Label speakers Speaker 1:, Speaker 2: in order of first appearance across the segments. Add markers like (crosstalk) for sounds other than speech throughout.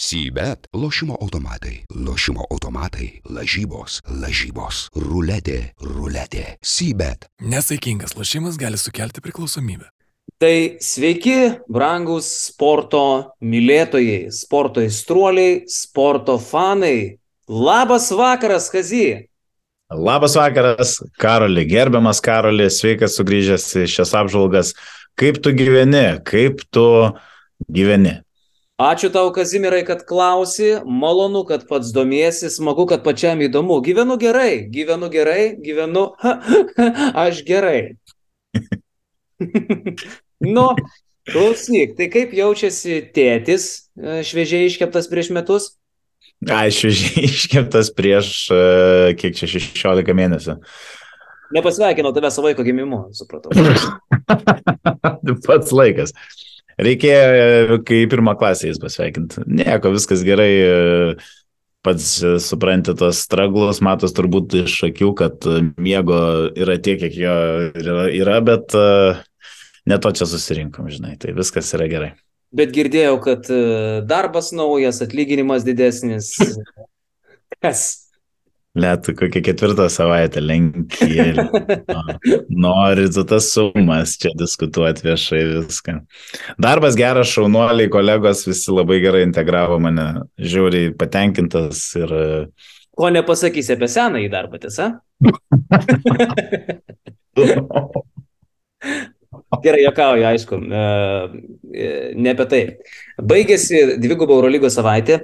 Speaker 1: Sybet - lošimo automatai, lošimo automatai, lažybos, lažybos, ruletė, ruletė. Sybet.
Speaker 2: Nesaikingas lošimas gali sukelti priklausomybę.
Speaker 3: Tai sveiki, brangus sporto mylėtojai, sporto įstruoliai, sporto fanai. Labas vakaras, Kazy.
Speaker 4: Labas vakaras, Karoli, gerbiamas Karoli, sveikas sugrįžęs į šias apžvalgas. Kaip tu gyveni, kaip tu gyveni?
Speaker 3: Ačiū tau, Kazimirai, kad klausi, malonu, kad pats domiesi, smagu, kad pačiam įdomu. Gyvenu gerai, gyvenu gerai, gyvenu, (laughs) aš gerai. (laughs) nu, klausyk, tai kaip jaučiasi tėtis e, šviežiai iškeptas prieš metus?
Speaker 4: Ai, šviežiai (laughs) iškeptas prieš, e, kiek čia, 16 mėnesių.
Speaker 3: Nepasveikinau tave savo vaiko gimimu, supratau.
Speaker 4: Pats laikas. Reikėjo, kai pirmą klasę jis pasveikinti. Nieko, viskas gerai. Pats supranti tos straglus, matos turbūt iš akių, kad miego yra tiek, kiek jo yra, yra bet ne to čia susirinkom, žinai. Tai viskas yra gerai.
Speaker 3: Bet girdėjau, kad darbas naujas, atlyginimas didesnis. (laughs) Kas?
Speaker 4: Lietu kokią ketvirtą savaitę lenkėlį. (laughs) Nori tu tas sumas čia diskutuoti viešai viską. Darbas geras, šaunuoliai, kolegos visi labai gerai integravo mane, žiūriai patenkintas ir...
Speaker 3: Ko nepasakysi apie senąjį darbą, tiesa? (laughs) (laughs) Gerai, jokauju, aišku, ne apie tai. Baigėsi dvigubo Eurolygos savaitė,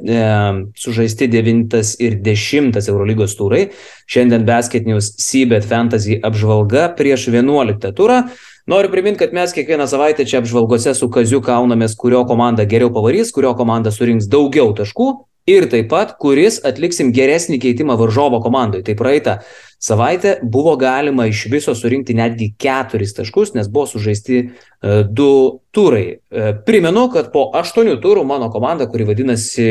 Speaker 3: sužaisti 9 ir 10 Eurolygos turai. Šiandien Basket News Seabed Fantasy apžvalga prieš 11 turą. Noriu priminti, kad mes kiekvieną savaitę čia apžvalgose su Kaziu kaunamės, kurio komanda geriau pavarys, kurio komanda surinks daugiau taškų ir taip pat, kuris atliksim geresnį keitimą varžovo komandai. Tai praeitą savaitę buvo galima iš viso surinkti netgi keturis taškus, nes buvo sužaisti uh, du turai. Uh, primenu, kad po aštuonių turų mano komanda, kuri vadinasi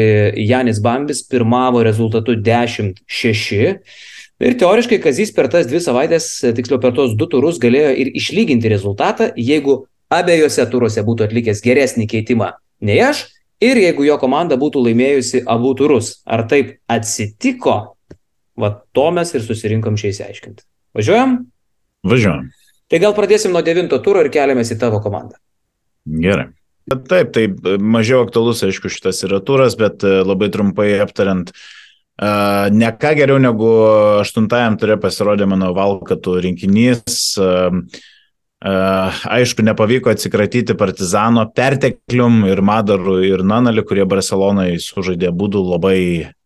Speaker 3: Janis Bambis, pirmavo rezultatu 10-6. Ir teoriškai Kazys per tas dvi savaitės, tiksliau per tos du turus, galėjo ir išlyginti rezultatą, jeigu abiejose turuose būtų atlikęs geresnį keitimą nei aš ir jeigu jo komanda būtų laimėjusi abu turus. Ar taip atsitiko? Va to mes ir susirinkom čia įsiaiškinti. Važiuojam?
Speaker 4: Važiuojam.
Speaker 3: Tai gal pradėsim nuo devinto turo ir keliamės į tavo komandą.
Speaker 4: Gerai. Taip, tai mažiau aktualus, aišku, šitas yra turas, bet labai trumpai aptariant, uh, ne ką geriau negu aštuntajam turė pasirodė mano valkatų rinkinys. Uh, aišku, nepavyko atsikratyti Partizano perteklium ir Madaru ir Nanali, kurie Barcelonai sužaidė būdų labai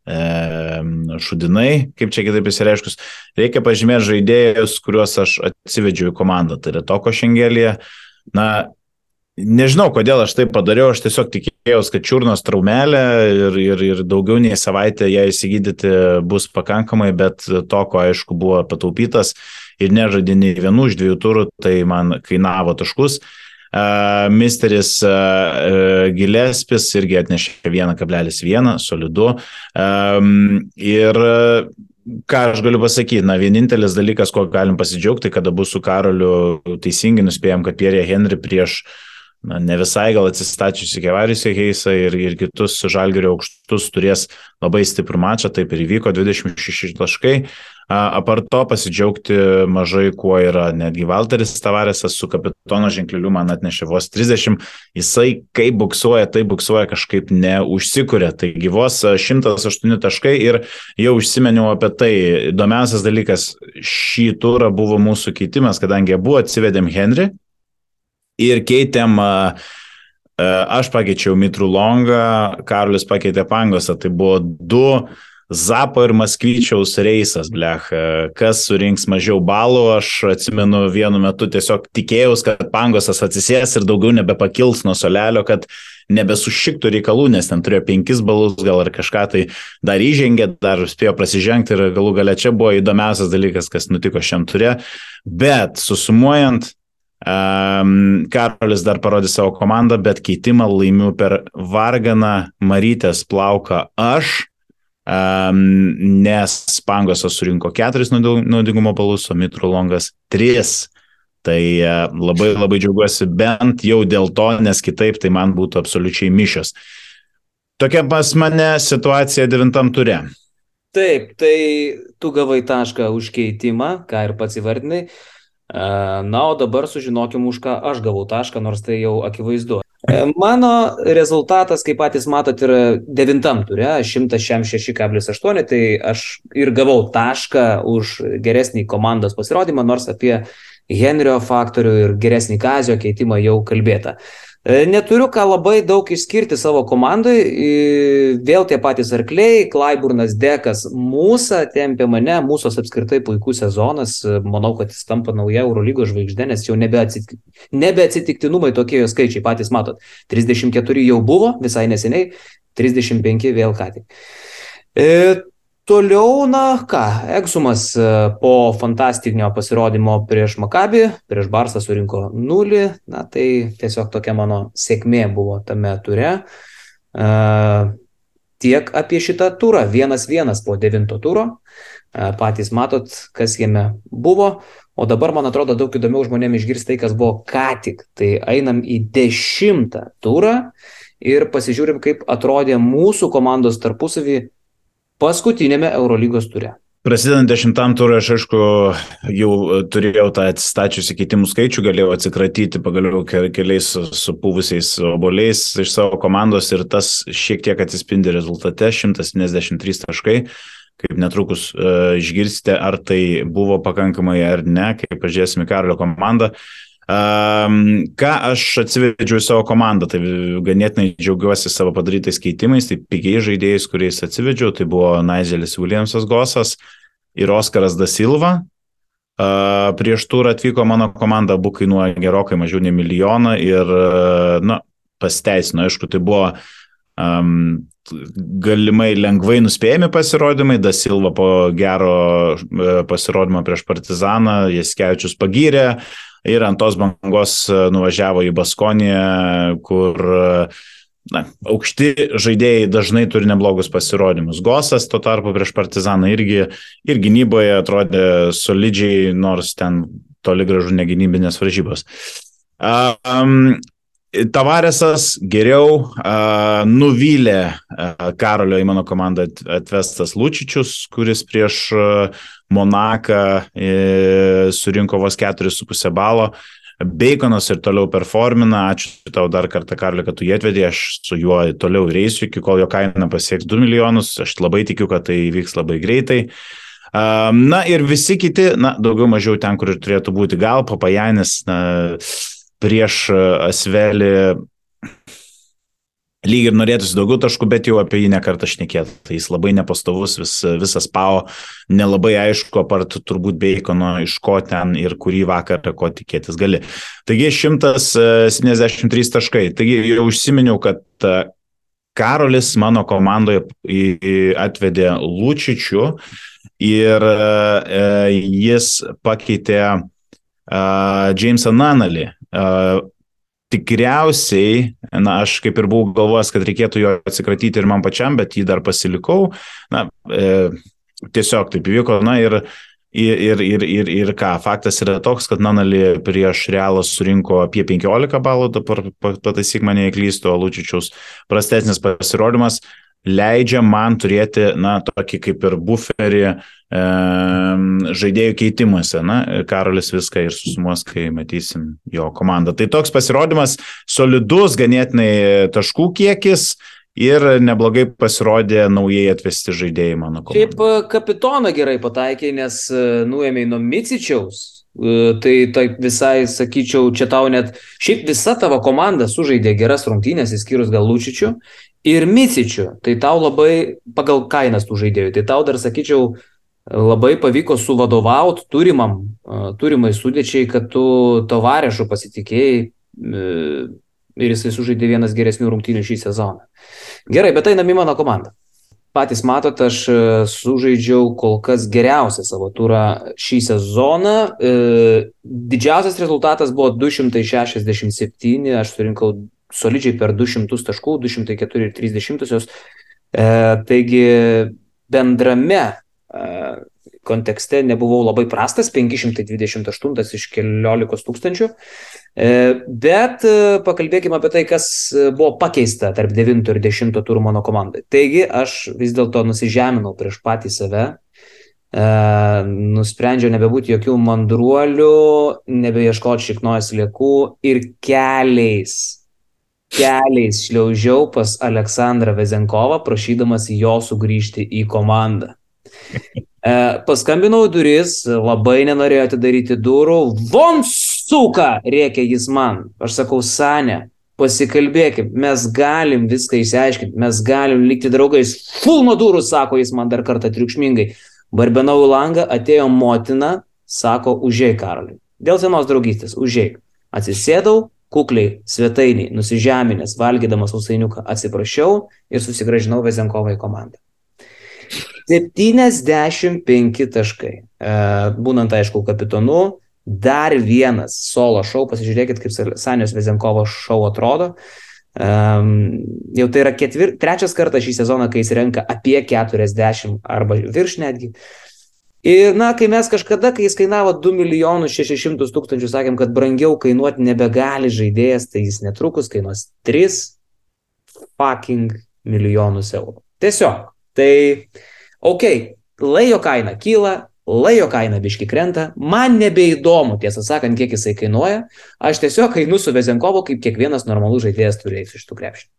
Speaker 4: šudinai, kaip čia kitaip įsireiškus, reikia pažymėti žaidėjus, kuriuos aš atsivedžiau į komandą. Tai yra Toko Šengelėje. Na, nežinau, kodėl aš tai padariau, aš tiesiog tikėjausi, kad čiurnos traumelė ir, ir, ir daugiau nei savaitę ją įsigydyti bus pakankamai, bet Toko, aišku, buvo pataupytas ir nežaidė nei vienų iš dviejų turų, tai man kainavo taškus. Uh, Misteris uh, uh, Gilespis irgi atnešė 1,1, solidu. Ir ką aš galiu pasakyti, na, vienintelis dalykas, kuo galim pasidžiaugti, kada bus su Karoliu teisingai nuspėjom, kad Pierre Henry prieš na, ne visai gal atsistačiusi Kevariusį Heisą ir, ir kitus Žalgerio aukštus turės labai stiprų mačą, taip ir įvyko 26 taškai. Apart to pasidžiaugti mažai kuo yra netgi Valteris Tavaresas su kapitono ženkleliu man atnešė vos 30, jisai kaip buksuoja, tai buksuoja kažkaip neužsikūrė, taigi vos 108 taškai ir jau užsimeniau apie tai. Įdomiausias dalykas šį turą buvo mūsų keitimas, kadangi abu atsivedėm Henry ir keitėm Aš pakeičiau Mitrų Longą, Karolis pakeitė Pangosą, tai buvo du Zapo ir Maskvyčiaus reisas, blech, kas surinks mažiau balų, aš atsimenu vienu metu tiesiog tikėjausi, kad Pangosas atsisės ir daugiau nebepakils nuo solelio, kad nebesušiktų reikalų, nes ten turėjo penkis balus gal ar kažką tai dar įžengė, dar spėjo prasižengti ir galų gale čia buvo įdomiausias dalykas, kas nutiko šiam turė. Bet susumuojant, Um, Karolis dar parodė savo komandą, bet keitimą laimiu per Varganą Marytės plauką aš, um, nes Pangosas surinko 4 naudingumo balus, o Mitru Longas 3. Tai uh, labai labai džiaugiuosi bent jau dėl to, nes kitaip tai man būtų absoliučiai mišios. Tokia pas mane situacija devintam ture.
Speaker 3: Taip, tai tu gavai tašką už keitimą, ką ir pats įvardinai. Na, o dabar sužinokim, už ką aš gavau tašką, nors tai jau akivaizdu. E, mano rezultatas, kaip patys matot, yra devintam turė, 106,8, tai aš ir gavau tašką už geresnį komandos pasirodymą, nors apie Henrio faktorių ir geresnį kazio keitimą jau kalbėta. E, neturiu ką labai daug išskirti savo komandai. Vėl tie patys arkliai, Klaiburnas, Dekas, mūsų tempė mane, mūsų apskritai puikus sezonas. Manau, kad jis tampa nauja Eurolygos žvaigždė, nes jau nebeatsitik... nebeatsitiktinumai tokie jo skaičiai, patys matot. 34 jau buvo visai neseniai, 35 vėl ką tik. Toliau, na ką, Egsumas e, po fantastinio pasirodymo prieš Makabį, prieš Barsą surinko nulį, na tai tiesiog tokia mano sėkmė buvo tame ture. Uh, tiek apie šitą turą, vienas vienas po devinto turo, uh, patys matot, kas jame buvo, o dabar man atrodo daug įdomiau žmonėms išgirsti tai, kas buvo ką tik. Tai einam į dešimtą turą ir pasižiūrim, kaip atrodė mūsų komandos tarpusavį paskutinėme Eurolygos ture.
Speaker 4: Prasidedant dešimtam turui aš aišku jau turėjau tą atsistačiusi keitimų skaičių, galėjau atsikratyti pagaliau keliais supūvusiais oboliais iš savo komandos ir tas šiek tiek atsispindi rezultate - 173 taškai. Kaip netrukus uh, išgirsite, ar tai buvo pakankamai ar ne, kai pažiūrėsime Karlio komandą. Um, ką aš atsivedžiau į savo komandą, tai ganėtinai džiaugiuosi savo padarytais keitimais, tai pigiai žaidėjais, kuriais atsivedžiau, tai buvo Naizelis Williamsas Gosas ir Oskaras Da Silva. Uh, prieš turą atvyko mano komanda, abu kainuoja gerokai mažiau nei milijoną ir, uh, na, pasteisino, aišku, tai buvo um, galimai lengvai nuspėjami pasirodymai, Da Silva po gero uh, pasirodymo prieš Partizaną, Jaskevičius pagyrė, uh, ir ant tos bangos e, nuvažiavo į Baskoniją, kur e, na, aukšti žaidėjai dažnai turi neblogus pasirodymus. Gosas tuo tarpu prieš Partizaną irgi ir gynyboje atrodė solidžiai, nors ten toli gražu negynybinės varžybos. Um, Tavaresas geriau uh, nuvylė uh, Karolio į mano komandą atvestas Lučičius, kuris prieš Monaką uh, surinko vos 4,5 balo. Baconas ir toliau performina, ačiū tau dar kartą, Karli, kad tu jį atvedė, aš su juo toliau reisiu, iki kol jo kaina pasieks 2 milijonus, aš labai tikiu, kad tai vyks labai greitai. Na ir visi kiti, na, daugiau mažiau ten, kur ir turėtų būti, gal Papajanis, na, prieš e, Asvelį lyg ir norėtųsi daugiau taškų, bet jau apie jį nekartą šnekėt. Tai jis labai nepastovus, vis, visas pao, nelabai aišku, apart turbūt Beikono, iš ko ten ir kurį vakarą ko tikėtis gali. Taigi 173 e, taškai. Taigi jau užsiminiau, kad e, Karolis mano komandoje atvedė Lučičių ir jis pakeitė Jamesą Nanalį. Tikriausiai, na, aš kaip ir buvau galvojęs, kad reikėtų jo atsikratyti ir man pačiam, bet jį dar pasilikau. Na, e, tiesiog taip įvyko. Na ir, ir, ir, ir, ir ką, faktas yra toks, kad Nanali prieš Realą surinko apie 15 balų, dabar pataisyk mane įklysto, Lučičiaus prastesnis pasirodymas leidžia man turėti, na, tokį kaip ir buferį e, žaidėjų keitimuose. Na, Karolis viską ir susumuos, kai matysim jo komandą. Tai toks pasirodymas, solidus, ganėtinai taškų kiekis. Ir neblogai pasirodė naujai atvesti žaidėjai mano komandai.
Speaker 3: Šiaip e, kapitoną gerai pataikė, nes e, nuėmė nuo Micičiaus, e, Tai taip visai sakyčiau, čia tau net, šiaip visa tavo komanda sužaidė geras rungtynės, įskyrus gal Lučičių, ir Micičiu, tai tau labai pagal kainas tų žaidėjų, tai tau dar sakyčiau, labai pavyko suvadovauti turimam, turimai sudėčiai, kad tu tovarešu pasitikėjai e, ir jisai sužaidė vienas geresnių rungtynių šį sezoną. Gerai, bet einam į mano komandą. Patys matot, aš e, sužaidžiau kol kas geriausią savo turą šį sezoną. E, didžiausias rezultatas buvo 267, aš surinkau solidžiai per 200 taškų, 204 ir 30. E, taigi bendrame e, kontekste nebuvau labai prastas, 528 iš keliolikos tūkstančių. E, bet e, pakalbėkime apie tai, kas buvo pakeista tarp 9 ir 10 turų mano komandai. Taigi aš vis dėlto nusižeminau prieš patį save, e, nusprendžiau nebebūti jokių mandruolių, nebeieškoti šiknojas liekų ir keliais, keliais šliaužiau pas Aleksandrą Vezenkovą, prašydamas jo sugrįžti į komandą. E, paskambinau duris, labai nenorėjo atidaryti durų. Von suka, rėkė jis man. Aš sakau, Sanė, pasikalbėkim, mes galim viską išsiaiškinti, mes galim likti draugais. Ful nuo durų, sako jis man dar kartą triukšmingai. Barbenau į langą, atėjo motina, sako, užėjai karaliui. Dėl senos draugystės, užėjai. Atsisėdau, kukliai, svetainiai, nusižeminęs, valgydamas sausainiuką, atsiprašiau ir susigražinau Vezenkovą į komandą. 75 taškai. E, būnant, aišku, kapitonu, dar vienas solo šou, pasižiūrėkit, kaip Sanijos Vezenkovo šou atrodo. Um, jau tai yra ketvir, trečias kartas šį sezoną, kai jis renka apie 40 arba virš netgi. Ir, na, kai mes kažkada, kai jis kainavo 2 milijonus 600 tūkstančių, sakėm, kad brangiau kainuoti nebegali žaidėjas, tai jis netrukus kainuos 3 fucking milijonus eurų. Tiesiog. Tai, okay, lajo kaina kyla, lajo kaina biški krenta, man nebeįdomu, tiesą sakant, kiek jisai kainuoja, aš tiesiog einu su Vezenkovu, kaip kiekvienas normalus žaidėjas turės iš tų krepšininkų.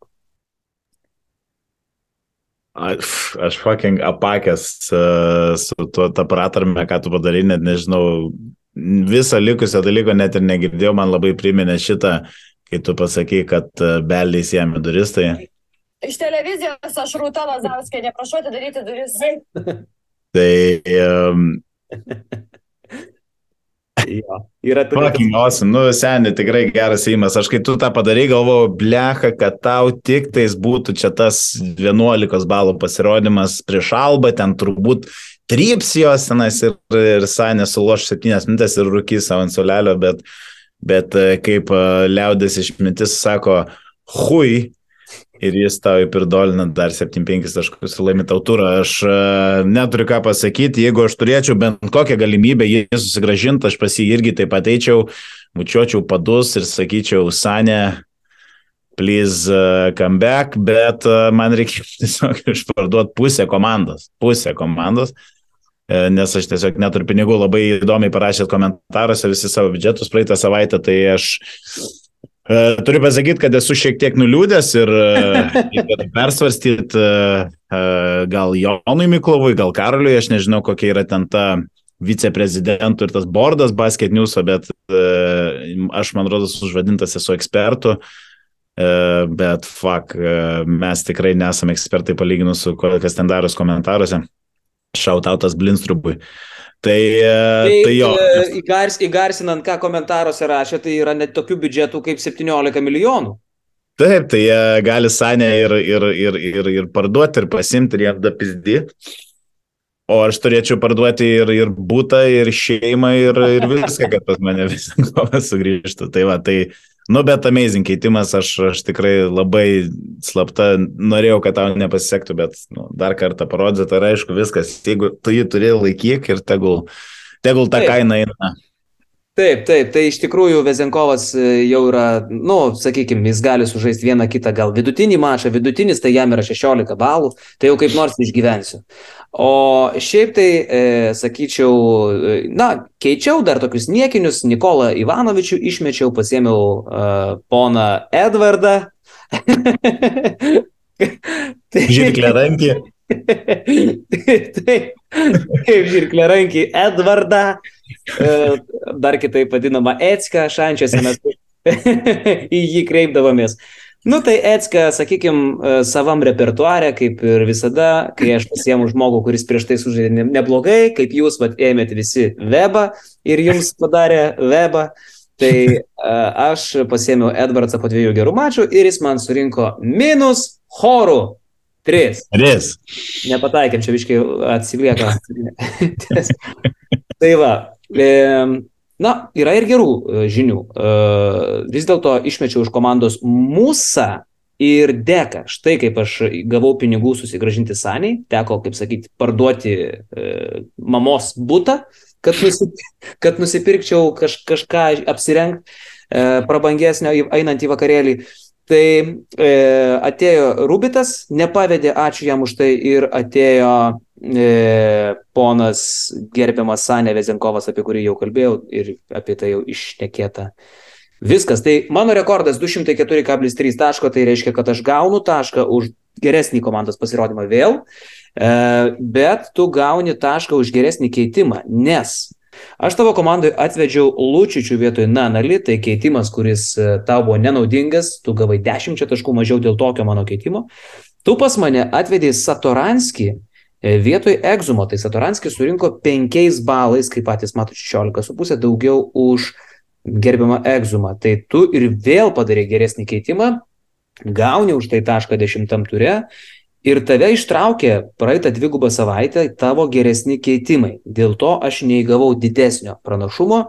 Speaker 4: Aš, aš fucking apakęs uh, su tuo tą pratarmę, ką tu padarai, net nežinau, visą likusią dalyką net ir negirdėjau, man labai priminė šitą, kai tu pasakai, kad beldys jam į duris, tai...
Speaker 5: Iš televizijos aš Rūta Lazauskė, neprašau atidaryti duris.
Speaker 4: Tai um, (laughs)
Speaker 3: jo, yra.
Speaker 4: Fucking awesome, nu seniai, tikrai geras įimas. Aš kai tu tą padarai, galvojau, blecha, kad tau tik tais būtų čia tas 11 balų pasirodymas prieš albą, ten turbūt tryps jos tenais ir, ir Sanė suloš 7 minutės ir rūkys savo ant solelio, bet, bet kaip liaudės išmintis sako, hui, ir jis tau įpirdolina dar 7-5 taškus ir laimi tau turą. Aš uh, neturiu ką pasakyti, jeigu aš turėčiau bent kokią galimybę jį susigražinti, aš pas jį irgi taip ateičiau, mučiočiau padus ir sakyčiau, Sanė, please uh, come back, bet uh, man reikia (laughs) tiesiog išparduoti pusę komandos. Pusę komandos. Nes aš tiesiog neturiu pinigų, labai įdomiai parašėt komentaruose visi savo biudžetus praeitą savaitę, tai aš E, turiu pasakyti, kad esu šiek tiek nuliūdęs ir e, persvarstyti e, gal Jonui Miklovui, gal Karoliui, aš nežinau, kokia yra ten ta viceprezidentų ir tas bordas basket newso, bet aš, man rodos, užvadintas esu ekspertu, bet fuck, mes tikrai nesame ekspertai palyginus su kas ten daros komentaruose. Šautautas Blinstrubui. Tai, tai, tai jo.
Speaker 3: E, įgars, įgarsinant, ką komentaruose rašė, tai yra net tokių biudžetų kaip 17 milijonų.
Speaker 4: Taip, tai jie gali sanę ir, ir, ir, ir, ir parduoti, ir pasimti, ir jam dapizdį. O aš turėčiau parduoti ir, ir būtą, ir šeimą, ir, ir viską, kad pas mane (laughs) visą kovą sugrįžtų. Tai va, tai Nu, bet amazing keitimas, aš, aš tikrai labai slapta norėjau, kad tau nepasisektų, bet nu, dar kartą parodė, tai aišku viskas, jeigu tu jį turi laikyk ir tegul, tegul ta kaina eina.
Speaker 3: Taip, taip, tai iš tikrųjų Vezenkovas e, jau yra, nu, sakykime, jis gali sužaisti vieną kitą gal vidutinį mačą, vidutinis tai jam yra 16 balų, tai jau kaip nors išgyvensiu. O šiaip tai, e, sakyčiau, e, na, keičiau dar tokius niekinius, Nikolą Ivanovičių išmečiau, pasėmiau uh, poną Edvardą. (laughs)
Speaker 4: Žirklė rankį. (laughs)
Speaker 3: Taip, kaip žirklė rankį Edvardą, dar kitaip vadinama Ecka, šančiuose mes (laughs) į jį kreipdavomės. Nu tai Etska, sakykime, savam repertuarė, kaip ir visada, kai aš pasiemu žmogų, kuris prieš tai sužaidė neblogai, kaip jūs vat, ėmėte visi webą ir jums padarė webą, tai aš pasiemiau Edvardsą po dviejų gerų mačų ir jis man surinko minus chorų. Tris.
Speaker 4: Tris.
Speaker 3: Nepataikėm, čia viškai atsilieka. (laughs) tai va. E, Na, yra ir gerų e, žinių. E, vis dėlto išmečiau iš komandos Musa ir deka. Štai kaip aš gavau pinigų susigražinti saniai, teko, kaip sakyti, parduoti mamos būtą, kad, nusip, kad nusipirkčiau kaž, kažką apsirengti prabangesnio einant į vakarėlį. Tai e, atėjo Rubitas, nepavedė, ačiū jam už tai, ir atėjo ponas gerbiamas Sanė Vezenkovas, apie kurį jau kalbėjau ir apie tai jau išnekėta. Viskas, tai mano rekordas 204,3 taško, tai reiškia, kad aš gaunu tašką už geresnį komandos pasirodymą vėl, e, bet tu gauni tašką už geresnį keitimą, nes Aš tavo komandai atvedžiau Lučičių vietoj Nanali, tai keitimas, kuris e, tau buvo nenaudingas, tu gavai 10 taškų mažiau dėl tokio mano keitimo. Tu pas mane atvedėjai Satoranskį e, vietoj Egzumo, tai Satoranskis surinko 5 balais, kaip patys mato, 16,5 daugiau už gerbiamą Egzumą. Tai tu ir vėl padarai geresnį keitimą, gauni už tai tašką dešimtam ture ir tave ištraukė praeitą dvigubą savaitę tavo geresni keitimai. Dėl to aš neįgavau didesnio pranašumo.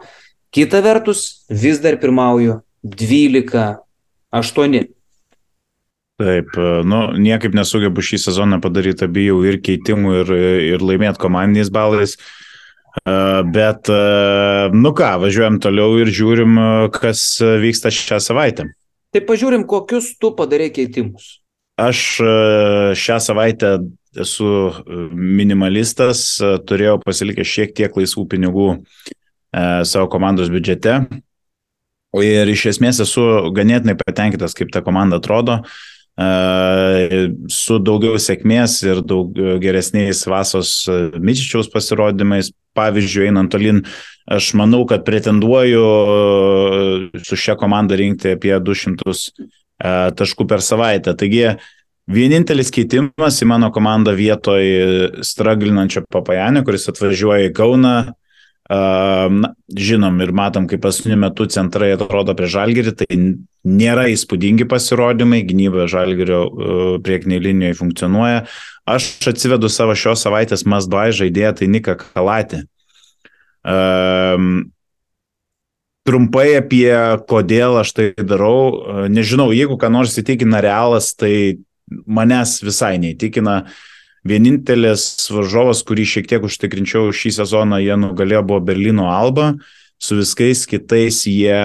Speaker 3: Kita vertus, vis dar pirmauju 12-8.
Speaker 4: Taip, nu, niekaip nesugebu šį sezoną padaryti abiejų ir keitimų, ir, ir laimėti komandiniais balais. Bet, nu ką, važiuojam toliau ir žiūrim, kas vyksta šią savaitę.
Speaker 3: Tai pažiūrim, kokius tu padarė keitimus.
Speaker 4: Aš šią savaitę esu minimalistas, turėjau pasilikę šiek tiek laisvų pinigų savo komandos biudžete. Ir iš esmės esu ganėtinai patenkintas, kaip ta komanda atrodo. Su daugiau sėkmės ir daug geresniais Vasos Mičičiaus pasirodymais. Pavyzdžiui, einant tolin, aš manau, kad pretenduoju su šia komanda rinkti apie 200 taškų per savaitę. Taigi vienintelis keitimas į mano komandą vietoj straglinančio papajanio, kuris atvažiuoja į Kauną. Na, žinom ir matom, kaip paskutiniu metu centrai atrodo prie žalgerį, tai nėra įspūdingi pasirodymai, gynyba žalgerio priekinėje linijoje funkcionuoja. Aš atsivedu savo šios savaitės Masdai žaidėją, tai Nika Kalatį. Um, trumpai apie kodėl aš tai darau. Nežinau, jeigu ką nors įtikina realas, tai manęs visai neįtikina. Vienintelis varžovas, kurį šiek tiek užtikrinčiau šį sezoną, jie nugalėjo buvo Berlyno Alba. Su viskais kitais jie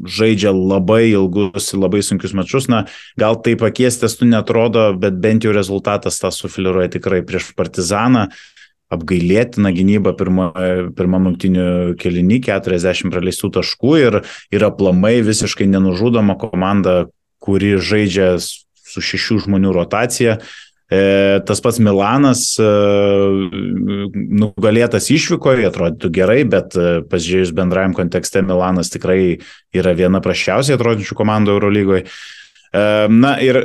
Speaker 4: žaidžia labai ilgus ir labai sunkius mačius. Na, gal tai pakiestas tu netrodo, bet bent jau rezultatas tą sufiliruoja tikrai prieš Partizaną apgailėtina gynyba pirma, pirmam rungtinių kelinį, 40 praleistų taškų ir, ir aplamai visiškai nenužudoma komanda, kuri žaidžia su šešių žmonių rotacija. E, tas pats Milanas e, nugalėtas išvykoje, atrodytų gerai, bet e, pasižiūrėjus bendrajam kontekste, Milanas tikrai yra viena prašiausiai atrodančių komandų Eurolygoje. Na ir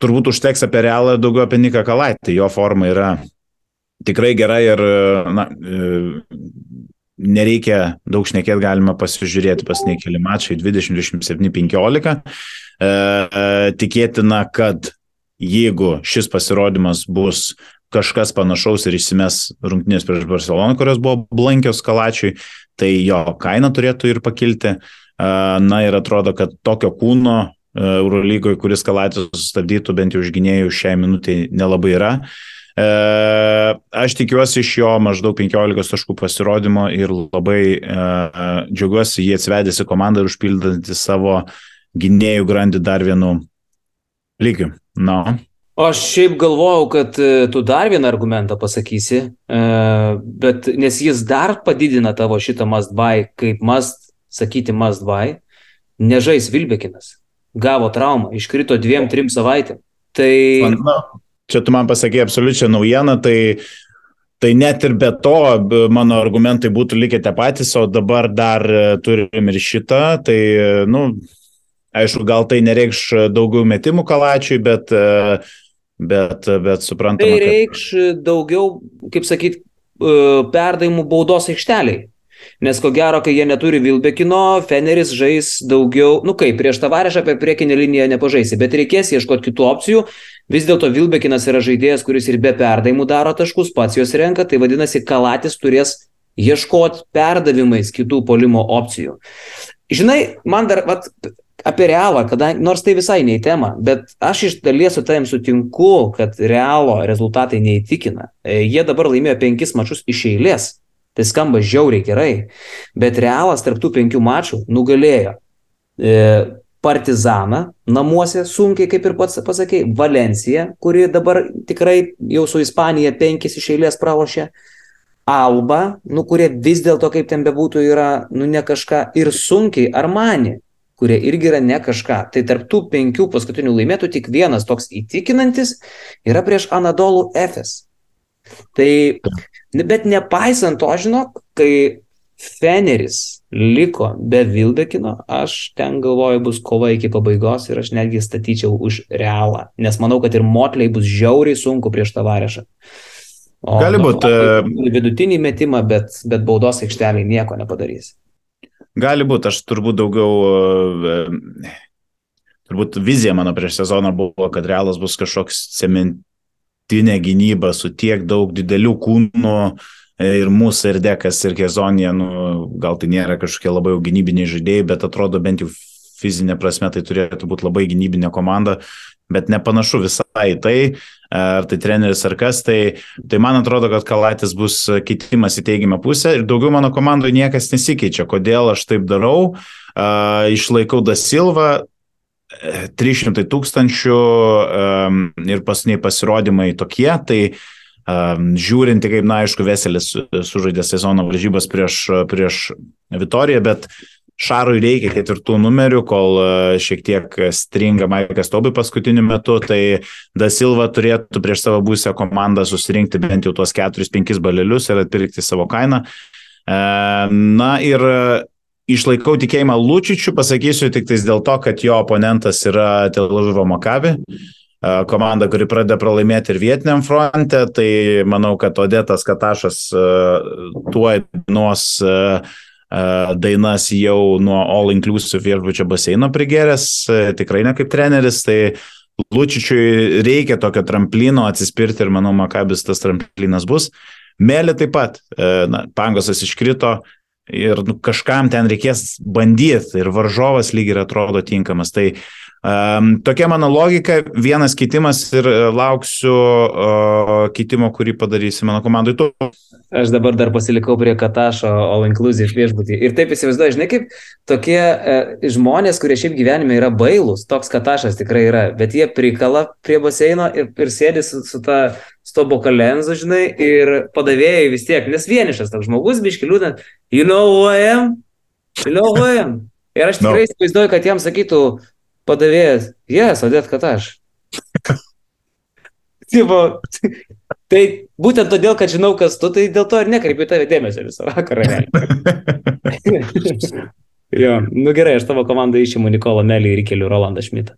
Speaker 4: turbūt užteks apie realą daugiau apie Niką Kalaitį. Jo forma yra tikrai gera ir, na, nereikia daug šnekėti, galima pasižiūrėti pasiniai keli mačai 20, 27, 15. Tikėtina, kad jeigu šis pasirodymas bus kažkas panašaus ir išsimes rungtynės prieš Barceloną, kurios buvo blankios kalačiui, tai jo kaina turėtų ir pakilti. Na ir atrodo, kad tokio kūno Eurolygoje, kuris kalatis sustabdytų bent jau užginėjų šiai minutiai nelabai yra. E, aš tikiuosi iš jo maždaug 15 taškų pasirodymo ir labai e, džiaugiuosi jį atsivedęs į komandą ir užpildantį savo gynėjų grandį dar vienu lygiu. Na.
Speaker 3: Aš šiaip galvojau, kad e, tu dar vieną argumentą pasakysi, bet nes jis dar padidina tavo šitą must buy, kaip must, sakyti must buy, nežais Vilbekinas. Gavo traumą, iškrito dviem, trim savaitėm. Tai...
Speaker 4: Na, čia tu man pasakė absoliučią naujieną, tai, tai net ir be to mano argumentai būtų likę tie patys, o dabar dar e, turim ir šitą, tai, nu, aišku, gal tai nereikš daugiau metimų kalačiui, bet, e, bet, bet suprantama.
Speaker 3: Tai reikš kad... daugiau, kaip sakyt, e, perdavimų baudos aikšteliai. Nes ko gero, kai jie neturi Vilbekino, Feneris žais daugiau, nu kaip, prieš tavarešą per priekinę liniją nepažaisi, bet reikės ieškoti kitų opcijų. Vis dėlto Vilbekinas yra žaidėjas, kuris ir be perdavimų daro taškus, pats juos renka, tai vadinasi, Kalatis turės ieškoti perdavimais kitų polimo opcijų. Žinai, man dar, vat, apie realą, kadangi, nors tai visai ne į temą, bet aš iš dalies su tavim sutinku, kad realo rezultatai neįtikina. E, Jie dabar laimėjo penkis mačius iš eilės. Tai skamba žiauriai gerai. Bet realas tarptų penkių mačų nugalėjo e, Partizaną namuose sunkiai, kaip ir pats pasakė, Valenciją, kuri dabar tikrai jau su Ispanija penkis iš eilės pralošė. Alba, nu, kurie vis dėlto, kaip ten bebūtų, yra, nu, ne kažką ir sunkiai Armani, kurie irgi yra ne kažką. Tai tarptų penkių paskutinių laimėtų tik vienas toks įtikinantis yra prieš Anadolų Efes. Tai, bet nepaisant to, žinok, kai Feneris liko be Vilbekino, aš ten galvoju bus kova iki pabaigos ir aš netgi statyčiau už realą, nes manau, kad ir Motliai bus žiauriai sunku prieš tavarešą.
Speaker 4: Gali būt,
Speaker 3: Novakai Vidutinį metimą, bet, bet baudos aikšteliai nieko nepadarys.
Speaker 4: Gali būti, aš turbūt daugiau, e, turbūt vizija mano prieš sezoną buvo, kad realas bus kažkoks cementinė gynyba su tiek daug didelių kūnų e, ir mūsų, ir dekas, ir kezonė, nu, gal tai nėra kažkokie labai gynybiniai žaidėjai, bet atrodo bent jau fizinė prasme tai turėtų būti labai gynybinė komanda, bet nepanašu visai tai, ar tai treneris ar kas, tai, tai man atrodo, kad Kalaitis bus keitimas į teigiamą pusę ir daugiau mano komandoje niekas nesikeičia. Kodėl aš taip darau? Uh, išlaikau Da Silva, 300 tūkstančių um, ir pasiniai pasirodymai tokie, tai um, žiūrinti, kaip, na, aišku, Veselis sužaidė sezono varžybas prieš, prieš Vitoriją, bet Šarui reikia ketvirtų numerių, kol šiek tiek stringa Maikas Tobai paskutiniu metu, tai Da Silva turėtų prieš savo būsę komandą susirinkti bent jau tuos 4-5 balelius ir atpirkti savo kainą. Na ir išlaikau tikėjimą Lučičių, pasakysiu tik tais dėl to, kad jo oponentas yra Telavivo Makavi komanda, kuri pradeda pralaimėti ir vietiniam fronte, tai manau, kad Odetas Katašas tuo nuos dainas jau nuo All Inclusive viešbučio baseino prigeręs, tikrai ne kaip treneris, tai Lučičiui reikia tokio tramplino atsispirti ir manau, Makabis tas tramplinas bus. Mėly taip pat, na, Pangosas iškrito ir nu, kažkam ten reikės bandyti ir varžovas lyg ir atrodo tinkamas. Tai um, tokia mano logika, vienas kitimas ir lauksiu uh, kitimo, kurį padarysi mano komandai. Tu
Speaker 3: Aš dabar dar pasilikau prie Katašo All Inclusive viešbutį. Ir taip įsivaizduoju, žinai, kaip tokie e, žmonės, kurie šiaip gyvenime yra bailūs, toks Katašas tikrai yra, bet jie prikala prie baseino ir, ir sėdi su, su ta stobo kalenzu, žinai, ir padavėjai vis tiek, nes vienišas toks žmogus, biški liūdant, you know who I am, you know who I am. Ir aš tikrai no. įsivaizduoju, kad jam sakytų padavėjas, yes, odėt Kataš. (laughs) Tipo, tai būtent todėl, kad žinau, kas tu, tai dėl to ir nekreipiu tave dėmesio visą vakarą. (laughs) jo, nu gerai, aš tavo komandą išimu Nikolą Melį ir keliu Rolandą Šmitą.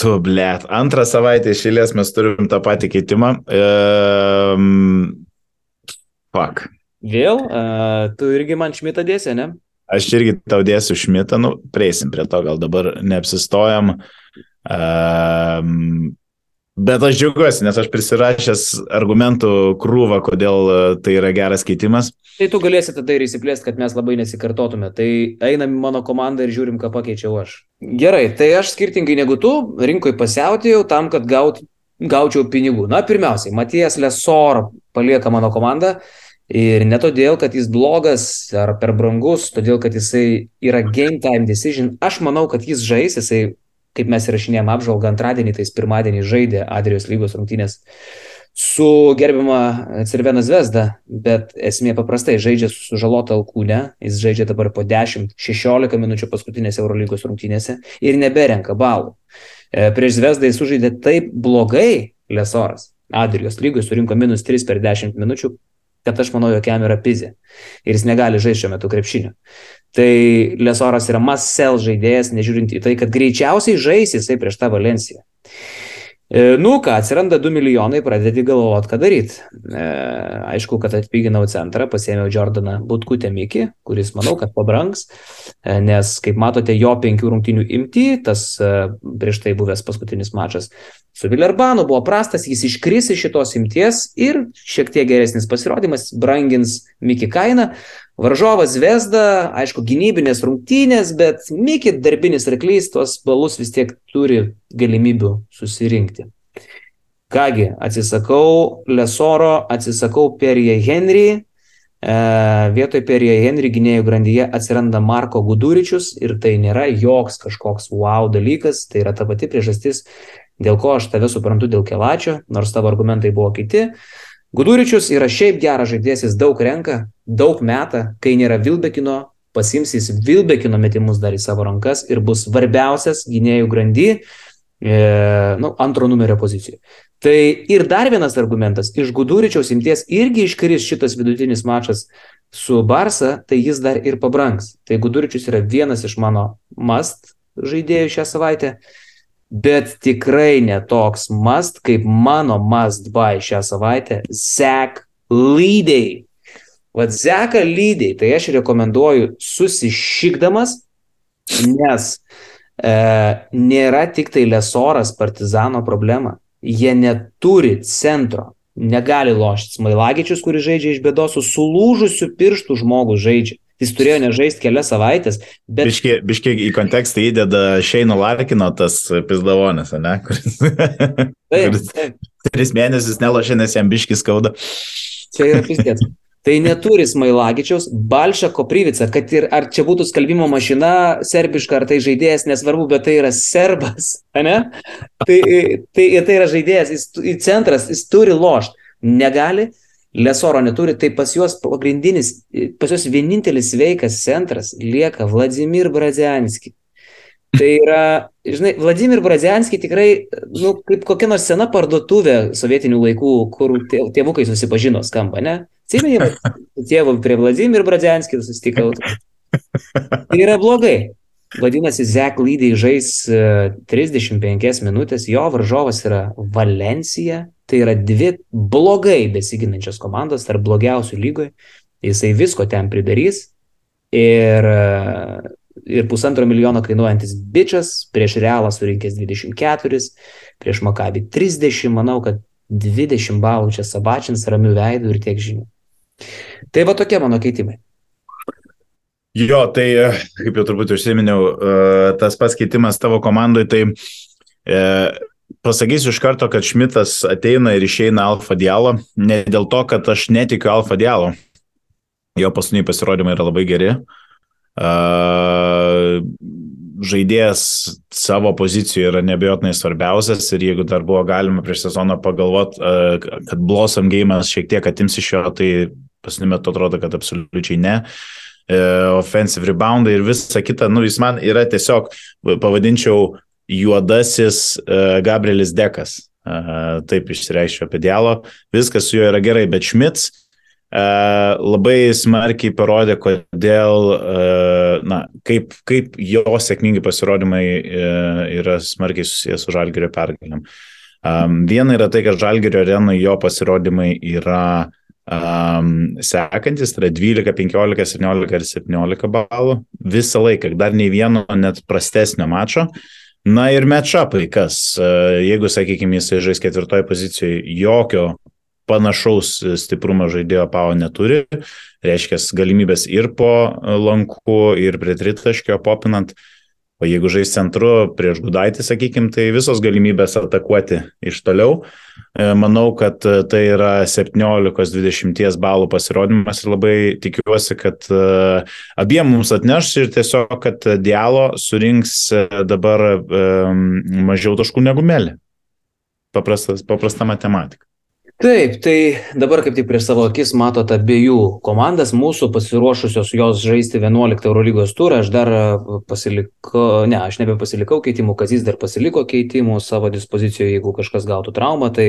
Speaker 4: Tu, blėt, antrą savaitę išėlės mes turim tą patį keitimą. Um, fuck.
Speaker 3: Vėl, uh, tu irgi man Šmitą dėsi, ne?
Speaker 4: Aš irgi tau dėsiu Šmitą, nu, prieisim prie to, gal dabar neapsistojam. Um, Bet aš džiaugiuosi, nes aš prisirašęs argumentų krūvą, kodėl tai yra geras keitimas.
Speaker 3: Tai tu galėsi tada ir įsiplėsti, kad mes labai nesikartotume. Tai einam į mano komandą ir žiūrim, ką pakeičiau aš. Gerai, tai aš skirtingai negu tu, rinkoje pasiautėjau tam, kad gaut, gaučiau pinigų. Na, pirmiausiai, Matijas Lesor palieka mano komandą. Ir ne todėl, kad jis blogas ar per brangus, todėl, kad jisai yra game time decision. Aš manau, kad jis žais, jisai kaip mes įrašinėjom apžvalgą antradienį, tai jis pirmadienį žaidė Adrijos lygos rungtynės su gerbiama Cervena Zvezda, bet esmė paprastai žaidžia su sužalota alkūne, jis žaidžia dabar po 10-16 minučių paskutinėse Eurolygos rungtynėse ir neberenka balų. Prieš Zvezdą jis sužaidė taip blogai Lesoras. Adrijos lygos surinko minus 3 per 10 minučių, kad aš manau, jog jam yra pizė. Ir jis negali žaisti šiuo metu krepšinio. Tai Lesoras yra Masel žaidėjas, nežiūrint į tai, kad greičiausiai žais jisai prieš tą Valenciją. E, nu ką, atsiranda 2 milijonai, pradedi galvoti, ką daryti. E, aišku, kad atpiginau centrą, pasėmiau Jordaną Butkutę Mikį, kuris manau, kad pabranks, e, nes, kaip matote, jo penkių rungtinių imti, tas e, prieš tai buvęs paskutinis mačas su Vilerbanu buvo prastas, jis iškris iš šitos imties ir šiek tiek geresnis pasirodymas brangins Mikį kainą. Varžovas Vesda, aišku, gynybinės rungtynės, bet Mikit darbinis arklys tuos balus vis tiek turi galimybių susirinkti. Kągi, atsisakau Lesoro, atsisakau Perje Henry, e, vietoj Perje Henry gynėjų grandyje atsiranda Marko Guduričius ir tai nėra joks kažkoks wow dalykas, tai yra ta pati priežastis, dėl ko aš tave suprantu dėl Kelačio, nors tavo argumentai buvo kiti. Guduričius yra šiaip geras žaidėjas, jis daug renka, daug meta, kai nėra Vilbekino, pasims jis Vilbekino metimus dar į savo rankas ir bus svarbiausias gynėjų grandy, e, nu, antro numerio pozicijoje. Tai ir dar vienas argumentas, iš Guduričiaus imties irgi iškris šitas vidutinis mačas su Barsa, tai jis dar ir pabranks. Tai Guduričius yra vienas iš mano must žaidėjų šią savaitę bet tikrai ne toks must, kaip mano must buy šią savaitę - Zek lydėjai. Vat Zeką lydėjai, tai aš rekomenduoju susišykdamas, nes e, nėra tik tai Lesoras partizano problema. Jie neturi centro, negali lošti. Smailagičius, kuris žaidžia iš bėdos, su sulūžusiu pirštų žmogus žaidžia. Jis turėjo nežaisti kelias savaitės. Bet...
Speaker 4: Biškiai, biškiai į kontekstą įdeda Šeino Larkino tas pizdavonis, ne? Kuris,
Speaker 3: Taip, taip.
Speaker 4: tris mėnesius nelošė, nes jam biški skauda.
Speaker 3: Čia yra pizdėts. Tai neturi Smailagičiaus, Balša Koprivica, kad ir ar čia būtų skalbimo mašina serbiška, ar tai žaidėjas, nesvarbu, bet tai yra serbas, ne? Tai, tai, tai yra žaidėjas, jis į centras, jis turi lošti. Negali, Lesoro neturi, tai pas juos pagrindinis, pas juos vienintelis sveikas centras lieka Vladimir Brazianski. Tai yra, žinai, Vladimir Brazianski tikrai, nu, kaip kokia nors sena parduotuvė sovietinių laikų, kur tė- tėvukai susipažino skamba, ne? Atsimeni, va, tėvu prie Vladimir Brazianski susitikau. Tai yra blogai. Vadinasi, Zek Lydai žais e, 35 minutės, jo varžovas yra Valencija, tai yra dvi blogai besiginančios komandos, tarp blogiausių lygoje. Jisai visko ten pridarys ir, ir pusantro milijono kainuojantis bičias, prieš Realą surinkęs 24, prieš Makabį 30, manau, kad 20 balų čia sabačins ramių veidų ir tiek žinių. Tai va tokie mano keitimai.
Speaker 4: Jo, tai e, kaip jau turbūt užsiminiau, e, tas pats keitimas tavo komandai, tai e, pasakysiu iš karto, kad Šmitas ateina ir išeina Alfa Dialo, ne dėl to, kad aš netikiu Alfa Dialo. Jo paskutiniai pasirodymai yra labai geri. E, žaidėjas savo pozicijoje yra nebejotinai svarbiausias ir jeigu dar buvo galima prieš sezoną pagalvoti, kad Blossom game'as šiek tiek atims iš jo, tai paskutiniu metu atrodo, kad absoliučiai ne. E, offensive reboundai ir visa kita, nu jis man yra tiesiog, pavadinčiau, juodasis uh, Gabrielis Dekas. Uh, taip išsireiškiu apie Dialo. Viskas su juo yra gerai, bet Šmits uh, labai smarkiai parodė, kodėl, uh, na, kaip, kaip jo sėkmingi pasirodymai uh, yra smarkiai susijęs su Žalgerio pergalėm. Viena yra tai, kad Žalgerio arenoje jo pasirodymai yra um, sekantis, tai yra 12, 15, 17 ir 17 balų. Visą laiką, dar nei vieno net prastesnio mačo. Na ir matchupai, kas, jeigu, sakykime, jisai žais ketvirtoje pozicijoje, jokio panašaus stiprumo žaidėjo Pau neturi, reiškia galimybės ir po lankų, ir prie tritaškio popinant. O jeigu žais centru prieš Gudaitį, sakykime, tai visos galimybės atakuoti iš toliau. Manau, kad tai yra 17-20 balų pasirodymas ir labai tikiuosi, kad abiem mums atneš ir tiesiog, kad Dialo surinks dabar mažiau taškų negu Melė. Paprastas, paprasta matematika.
Speaker 3: Taip, tai dabar kaip tik prieš savo akis matote abiejų komandas, mūsų pasiruošusios jos žaisti 11 Eurolygos turą, aš dar pasilikau, ne, aš nebepasilikau keitimų, Kazys dar pasiliko keitimų savo dispozicijoje, jeigu kažkas gautų traumą, tai,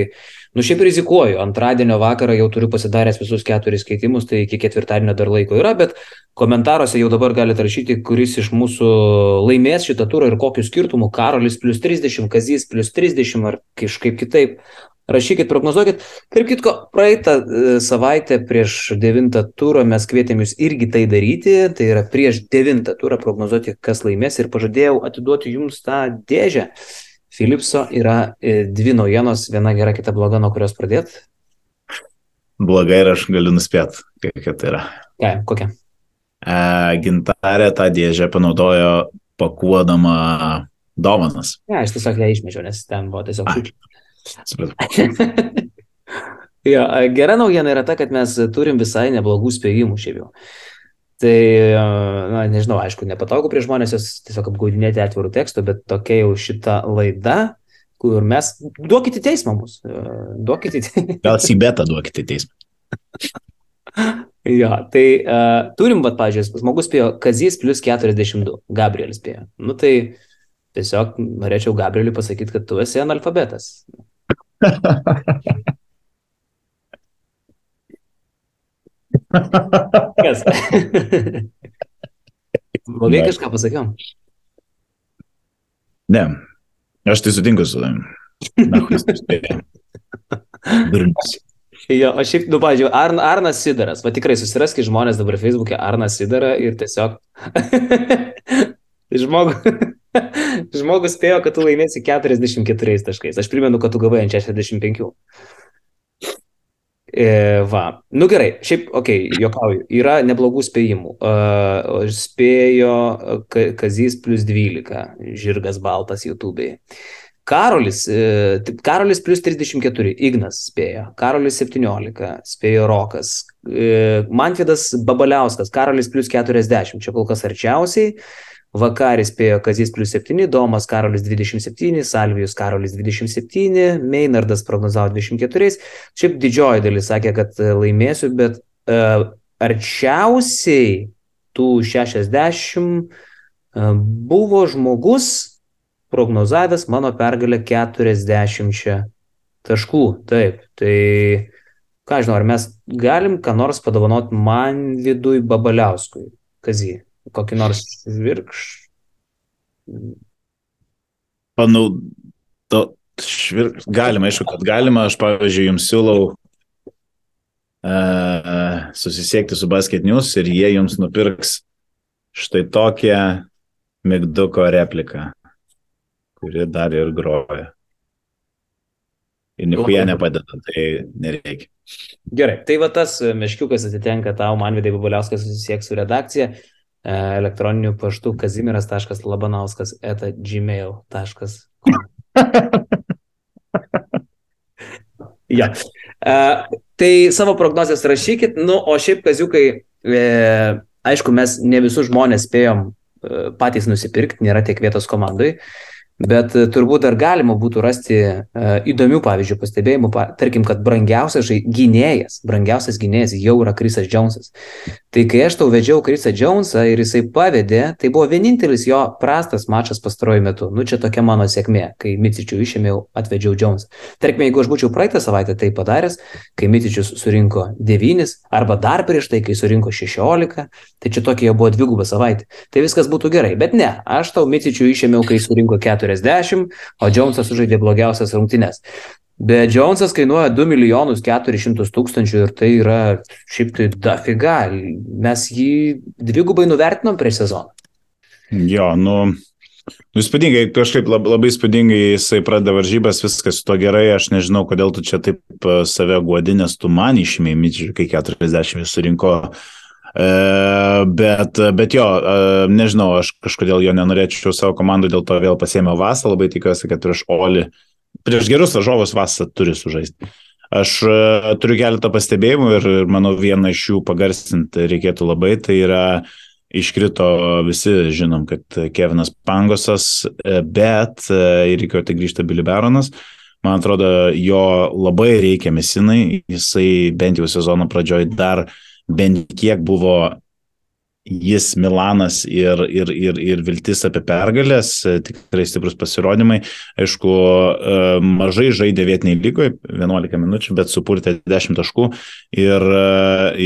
Speaker 3: nu šiaip rizikuoju, antradienio vakarą jau turiu pasidaręs visus keturis keitimus, tai iki ketvirtadienio dar laiko yra, bet komentaruose jau dabar galite rašyti, kuris iš mūsų laimės šitą turą ir kokiu skirtumu, Karolis plus 30, Kazys plus 30 ar kažkaip kitaip rašykit, prognozuokit. Tarp kitko, praeitą savaitę prieš devintą turą mes kvietėm jūs irgi tai daryti, tai yra prieš devintą turą prognozuoti, kas laimės ir pažadėjau atiduoti jums tą dėžę. Philipso yra dvi naujienos, viena gera, kita bloga, nuo kurios pradėt.
Speaker 4: Blogai ir aš galiu nuspėti, kokia tai yra.
Speaker 3: Ką, kokia?
Speaker 4: E, gintarė tą dėžę panaudojo pakuodama dovanas.
Speaker 3: Ne, aš tiesiog ją išmečiau, nes ten buvo tiesiog
Speaker 4: Ai. (laughs)
Speaker 3: jo, gera naujiena yra ta, kad mes turim visai neblogų spėjimų šiaip jau. Tai, na, nežinau, aišku, nepatogu prie žmonės jos tiesiog apgaudinėti atvirų tekstų, bet tokia jau šita laida, kur mes, duokite teismą mus, e, duokite teismą. (laughs)
Speaker 4: Gal Sibetą duokite teismą.
Speaker 3: Jo, tai uh, turim, va, pažiūrėjau, žmogus spėjo Kazys plus 42, Gabrielis spėjo. Nu tai tiesiog norėčiau Gabrieliui pasakyti, kad tu esi analfabetas. Kas? Blogai kažką pasakiau.
Speaker 4: Ne, aš tai sutinku su tavim. Na, spėjo. Durnius.
Speaker 3: Jo, o šiaip, nu, pažiūrėjau, Arn, Arnas Sidaras, va tikrai susiraskit žmonės dabar Facebook'e Arnas Sidarą ir tiesiog (laughs) žmogus, (laughs) žmogus spėjo, kad tu laimėsi 44 taškais. Aš primenu, kad tu gavai ant 65. E, va, nu gerai, šiaip, okei, okay, jokauju, yra neblogų spėjimų. Uh, spėjo Ka- Kazys plus 12, žirgas baltas YouTube'ai. Karolis, e, Karolis plus 34, Ignas spėjo, Karolis 17, spėjo Rokas, e, Manfidas Babaliauskas, Karolis plus 40, čia kol kas arčiausiai, Vakaris spėjo Kazys plus 7, Domas Karolis 27, Salvijus Karolis 27, Meinardas prognozavo 24, šiaip didžioji dalis sakė, kad e, laimėsiu, bet uh, arčiausiai tų 60 uh, buvo žmogus, prognozavęs mano pergalę 40 taškų. Taip, tai ką žinau, ar mes galim ką nors padovanoti man vidui Babaliauskui, Kazy, kokį nors virkš.
Speaker 4: Panaudo. Švir... Galima, aišku, kad galima. Aš, pavyzdžiui, jums siūlau uh, susisiekti su Basket News ir jie jums nupirks štai tokią mygduko repliką, kuri dar ir groja. Ir niekuoje nepadeda, tai nereikia.
Speaker 3: Gerai, tai va tas e, meškiukas atitenka tau, man vidai Babaliauskas susisieks su redakcija e, elektroniniu paštu kazimiras.labanauskas eta gmail.com. Ja. E, tai savo prognozijas rašykit, nu, o šiaip kaziukai, e, aišku, mes ne visus žmonės spėjom e, patys nusipirkti, nėra tiek vietos komandai, bet e, turbūt dar galima būtų rasti e, įdomių, pavyzdžiui, pastebėjimų, pa, tarkim, kad brangiausias žai- gynėjas, brangiausias gynėjas jau yra Krisas Džonsas. Tai kai aš tau vedžiau Krisą Džonsą ir jisai pavedė, tai buvo vienintelis jo prastas mačas pastaruoju metu. Nu, čia tokia mano sėkmė, kai Micičių išėmiau, atvedžiau Džonsą. Tarkime, jeigu aš būčiau praeitą savaitę tai padaręs, kai Micičius surinko 9, arba dar prieš tai, kai surinko 16, tai čia tokia jau buvo dviguba savaitė. Tai viskas būtų gerai, bet ne, aš tau Micičių išėmiau, kai surinko 40, o Džonsas sužaidė blogiausias rungtynes. Bet Džonsas kainuoja 2 milijonus 400 tūkstančių ir tai yra šiaip tai dafiga. Mes jį dvigubai nuvertinom prieš sezoną.
Speaker 4: Jo, nu, nu įspūdingai, kažkaip lab, labai įspūdingai jisai pradeda varžybas, viskas su to gerai, aš nežinau, kodėl tu čia taip e, save guodi, nes tu man išmėjai kai 40 jis surinko. E, bet, bet jo, e, nežinau, aš kažkodėl jo nenorėčiau savo komandų, dėl to vėl pasėmiau Vasą, labai tikiuosi, kad prieš Oli, prieš gerus varžovus Vasą turi sužaisti. Aš e, turiu keletą pastebėjimų ir manau vieną iš jų pagarsinti reikėtų labai, tai yra iškrito visi žinom, kad Kevinas Pangosas, e, bet e, ir reikėjo tai grįžta Billy Baronas. Man atrodo, jo labai reikia mesinai, jisai bent jau sezono pradžioj dar bent kiek buvo jis Milanas ir, ir, ir, ir viltis apie pergalės, tikrai stiprus pasirodymai. Aišku, e, mažai žaidė vietiniai lygoje, 11 minučių, bet supurtė 10 taškų ir, e,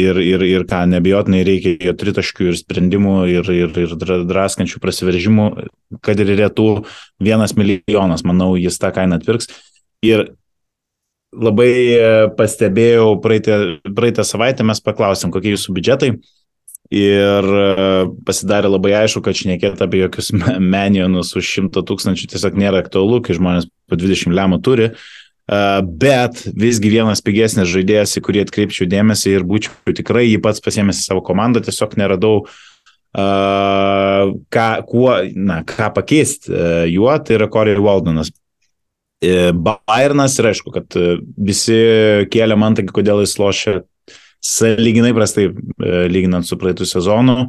Speaker 4: ir, ir, ir ką, nebijotinai reikia jo tritaškių ir sprendimų ir, ir, ir dra- draskančių prasiveržimų, kad ir retų vienas milijonas, manau, jis tą kainą atpirks. Ir labai pastebėjau praeitą, praeitą savaitę, mes paklausėm, kokie jūsų biudžetai. Ir e, pasidarė labai aišku, kad šnekėti apie jokius me- menionus už 100 tūkstančių tiesiog nėra aktualu, kai žmonės po 20 lemų turi. bet visgi vienas pigesnis žaidėjas, į kurį atkreipčiau dėmesį ir būčiau tikrai jį pats pasiemęs į savo komandą, tiesiog neradau uh, ką, kuo, na, ką pakeisti juo, tai yra Corey Waldonas. Uh, Bayernas ir aišku, kad visi kėlė man tai, kodėl jis lošia saliginai prastai, uh, lyginant su praeitų sezonu.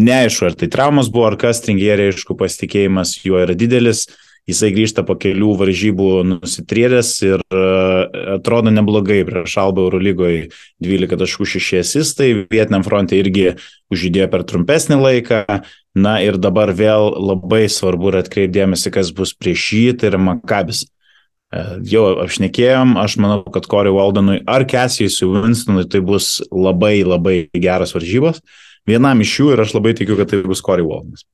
Speaker 4: Neaišku, ar tai traumas buvo, ar kas, Tringierė, aišku, pasitikėjimas juo yra didelis. Jisai grįžta po kelių varžybų nusitrėręs ir e, atrodo neblogai prieš Alba Eurolygoje 12 taškų 6 asistai, vietiniam fronte irgi užžydėjo per trumpesnį laiką, na ir dabar vėl labai svarbu yra atkreipdėmėsi, kas bus prieš jį, tai yra Makabis. E, jau apšnekėjom, aš manau, kad Corey Waldenui ar Kesijai su Winstonui tai bus labai labai geras varžybos. Vienam iš jų ir aš labai tikiu, kad tai bus Corey Waldenas.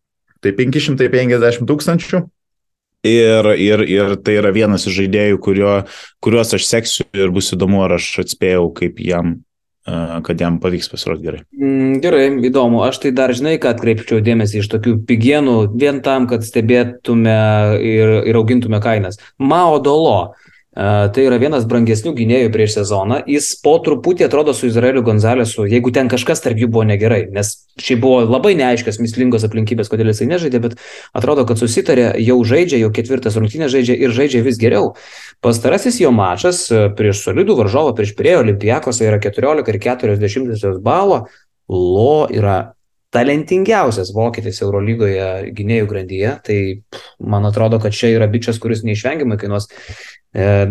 Speaker 4: Tai 550 tūkstančių Ir, ir, ir tai yra vienas iš žaidėjų, kurio, kuriuos aš seksiu ir bus įdomu, ar aš atspėjau, kaip jam, kad jam pavyks pasirodyti gerai.
Speaker 3: Mm, gerai, įdomu. Aš tai dar žinai, kad atkreipčiau dėmesį iš tokių pigienų vien tam, kad stebėtume ir, ir augintume kainas. Mao Dolo. Tai yra vienas brangesnių gynėjų prieš sezoną. Jis po truputį atrodo su Izraeliu Gonzalesu, jeigu ten kažkas tarp jų buvo negerai, nes šiaip buvo labai neaiškios, mislingos aplinkybės, kodėl jisai nežaidė, bet atrodo, kad susitarė, jau žaidžia, jau ketvirtas rungtynės žaidžia ir žaidžia vis geriau. Pastarasis jo mačas prieš solidų varžovą, prieš Pirėjo Olimpijakose yra 14 ir 40 balo. Lo yra talentingiausias vokietis Eurolygoje gynėjų grandyje, tai man atrodo, kad čia yra bičias, kuris neišvengiamai kainuos E,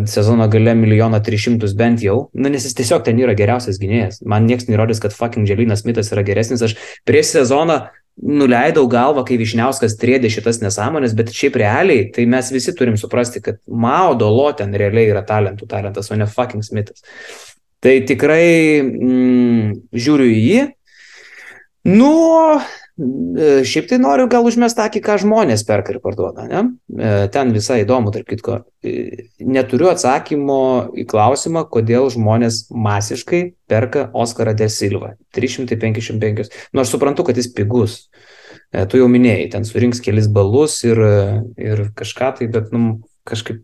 Speaker 3: sezono gale milijoną tris šimtus bent jau, nu, nes jis tiesiog ten yra geriausias gynėjas. Man niekas neįrodys, kad fucking Dželinas Smithas yra geresnis. Aš prieš sezoną nuleidau galvą, kai Višniauskas trėdė šitas nesąmonės, bet šiaip realiai, tai mes visi turim suprasti, kad Mao Dolo ten realiai yra talentų talentas, o ne fucking Smithas. Tai tikrai mm, žiūriu į jį. Nu, E, šiaip tai noriu gal užmest akį, ką žmonės perka ir parduoda. Ne? E, ten visai įdomu, tarp kitko. E, neturiu atsakymo į klausimą, kodėl žmonės masiškai perka Oscarą De Silva. 355. Nors suprantu, kad jis pigus. Tu jau minėjai, ten surinks kelis balus ir, ir kažką tai, bet nu, kažkaip.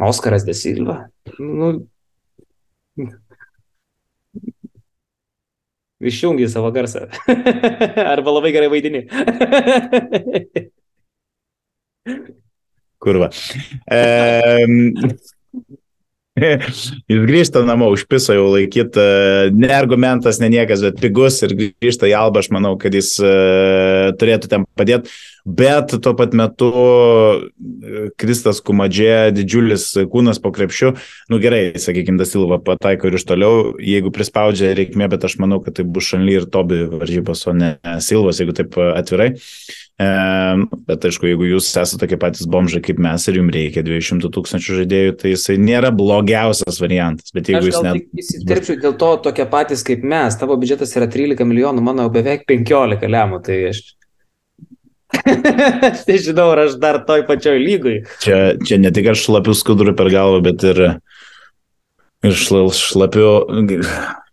Speaker 3: Oskaras De Silva. Nu, Išjungi savo garsą. (laughs) Arba labai gerai vaidini.
Speaker 4: Kurva. E, (laughs) Jis grįžta namo, užpiso jau laikyti, e, ne argumentas, ne niekas, bet pigus ir grįžta į Albą, aš manau, kad jis uh, turėtų ten padėti, bet tuo pat metu e, Kristas Kumadžė, didžiulis kūnas po krepšiu, nu gerai, sakykime, Dasilva pataiko ir iš toliau, jeigu prispaudžia reikmė, bet aš manau, kad tai bus Šanly ir Tobi varžybos, o ne Silvas, jeigu taip atvirai. Uh, E, bet aišku, jeigu jūs esate tokie patys bomžai kaip mes ir jums reikia 200 tūkstančių žaidėjų, tai jisai nėra blogiausias variantas. Bet jeigu jūs net...
Speaker 3: Įsiterpčiau dėl to tokie patys kaip mes, tavo biudžetas yra 13 milijonų, mano beveik 15 lemų, tai aš... aš (laughs) nežinau, ar aš dar toj pačioj lygoj.
Speaker 4: Čia, čia ne tik aš šlapiu skudurų per galvą, bet ir, ir šla, šlapiu...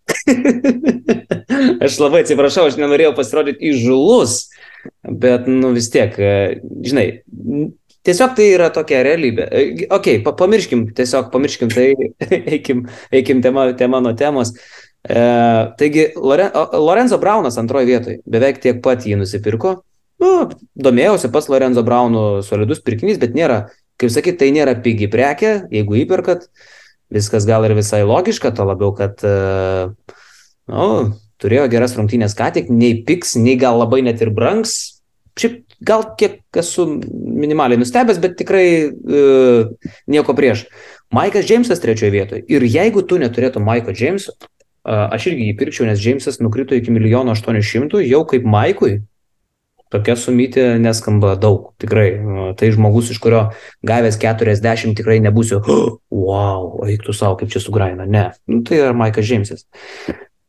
Speaker 4: (laughs)
Speaker 3: aš labai atsiprašau, aš nenorėjau pasirodyti įžulus bet, nu vis tiek, e, žinai, tiesiog tai yra tokia realybė. E, ok, pa, pamirškim, tiesiog pamirškim tai, (laughs) eikim, eikim tema, tema nuo temos. E, taigi, Loren, Lorenzo Braunas antroje vietoje, beveik tiek pat jį nusipirko. Nu, domėjausi pas Lorenzo Braunų solidus pirkinys, bet nėra, kaip sakyt, tai nėra pigi prekė, jeigu įperkat, viskas gal ir visai logiška, to labiau, kad, e, nu, turėjo geras rungtynės ką tik, nei piks, nei gal labai net ir brangs. Šiaip gal kiek esu minimaliai nustebęs, bet tikrai uh, nieko prieš. Maikas Džeimsas trečioje vietoje. Ir jeigu tu neturėtum Maiko Džeimso, uh, aš irgi jį pirkčiau, nes Džeimsas nukrito iki milijono aštuonių jau kaip Maikui. Tokia sumytė neskamba daug, tikrai. Tai žmogus, iš kurio gavęs 40 tikrai nebūsiu, wow, o eiktų savo, kaip čia sugraina. Ne, nu, tai yra Maikas Džeimsas.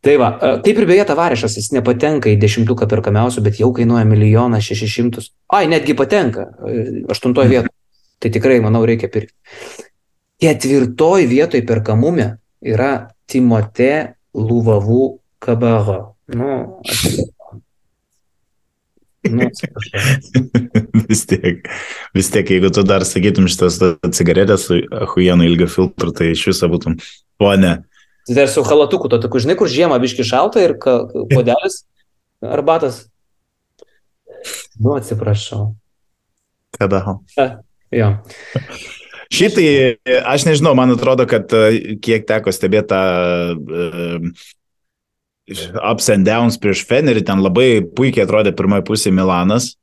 Speaker 3: Tai va, e, kaip ir beje tavarišas, jis nepatenka į dešimtuką perkamiausių, bet jau kainuoja milijoną šešis šimtus. Ai, netgi patenka, e, aštuntoje vietoje. Tai tikrai, manau, reikia pirkti. Ketvirtoje vietoje perkamume yra Timote Luvavų Kabaro. Nu, aš... Nu, (laughs)
Speaker 4: vis tiek, vis tiek, jeigu tu dar sakytum šitas cigaretės su huienu ilgio filtru, tai iš viso būtum, ponė.
Speaker 3: Tai dar su halatuku, to tokiu, žinai, kur žiemą biški šalta ir puodelis arbatas. Nu, atsiprašau.
Speaker 4: Kada?
Speaker 3: Jo.
Speaker 4: Šitai, aš nežinau, man atrodo, kad e, kiek teko stebėti tą e, ups and downs prieš Fenerį, ten labai puikiai atrodė pirmoji pusė Milanas.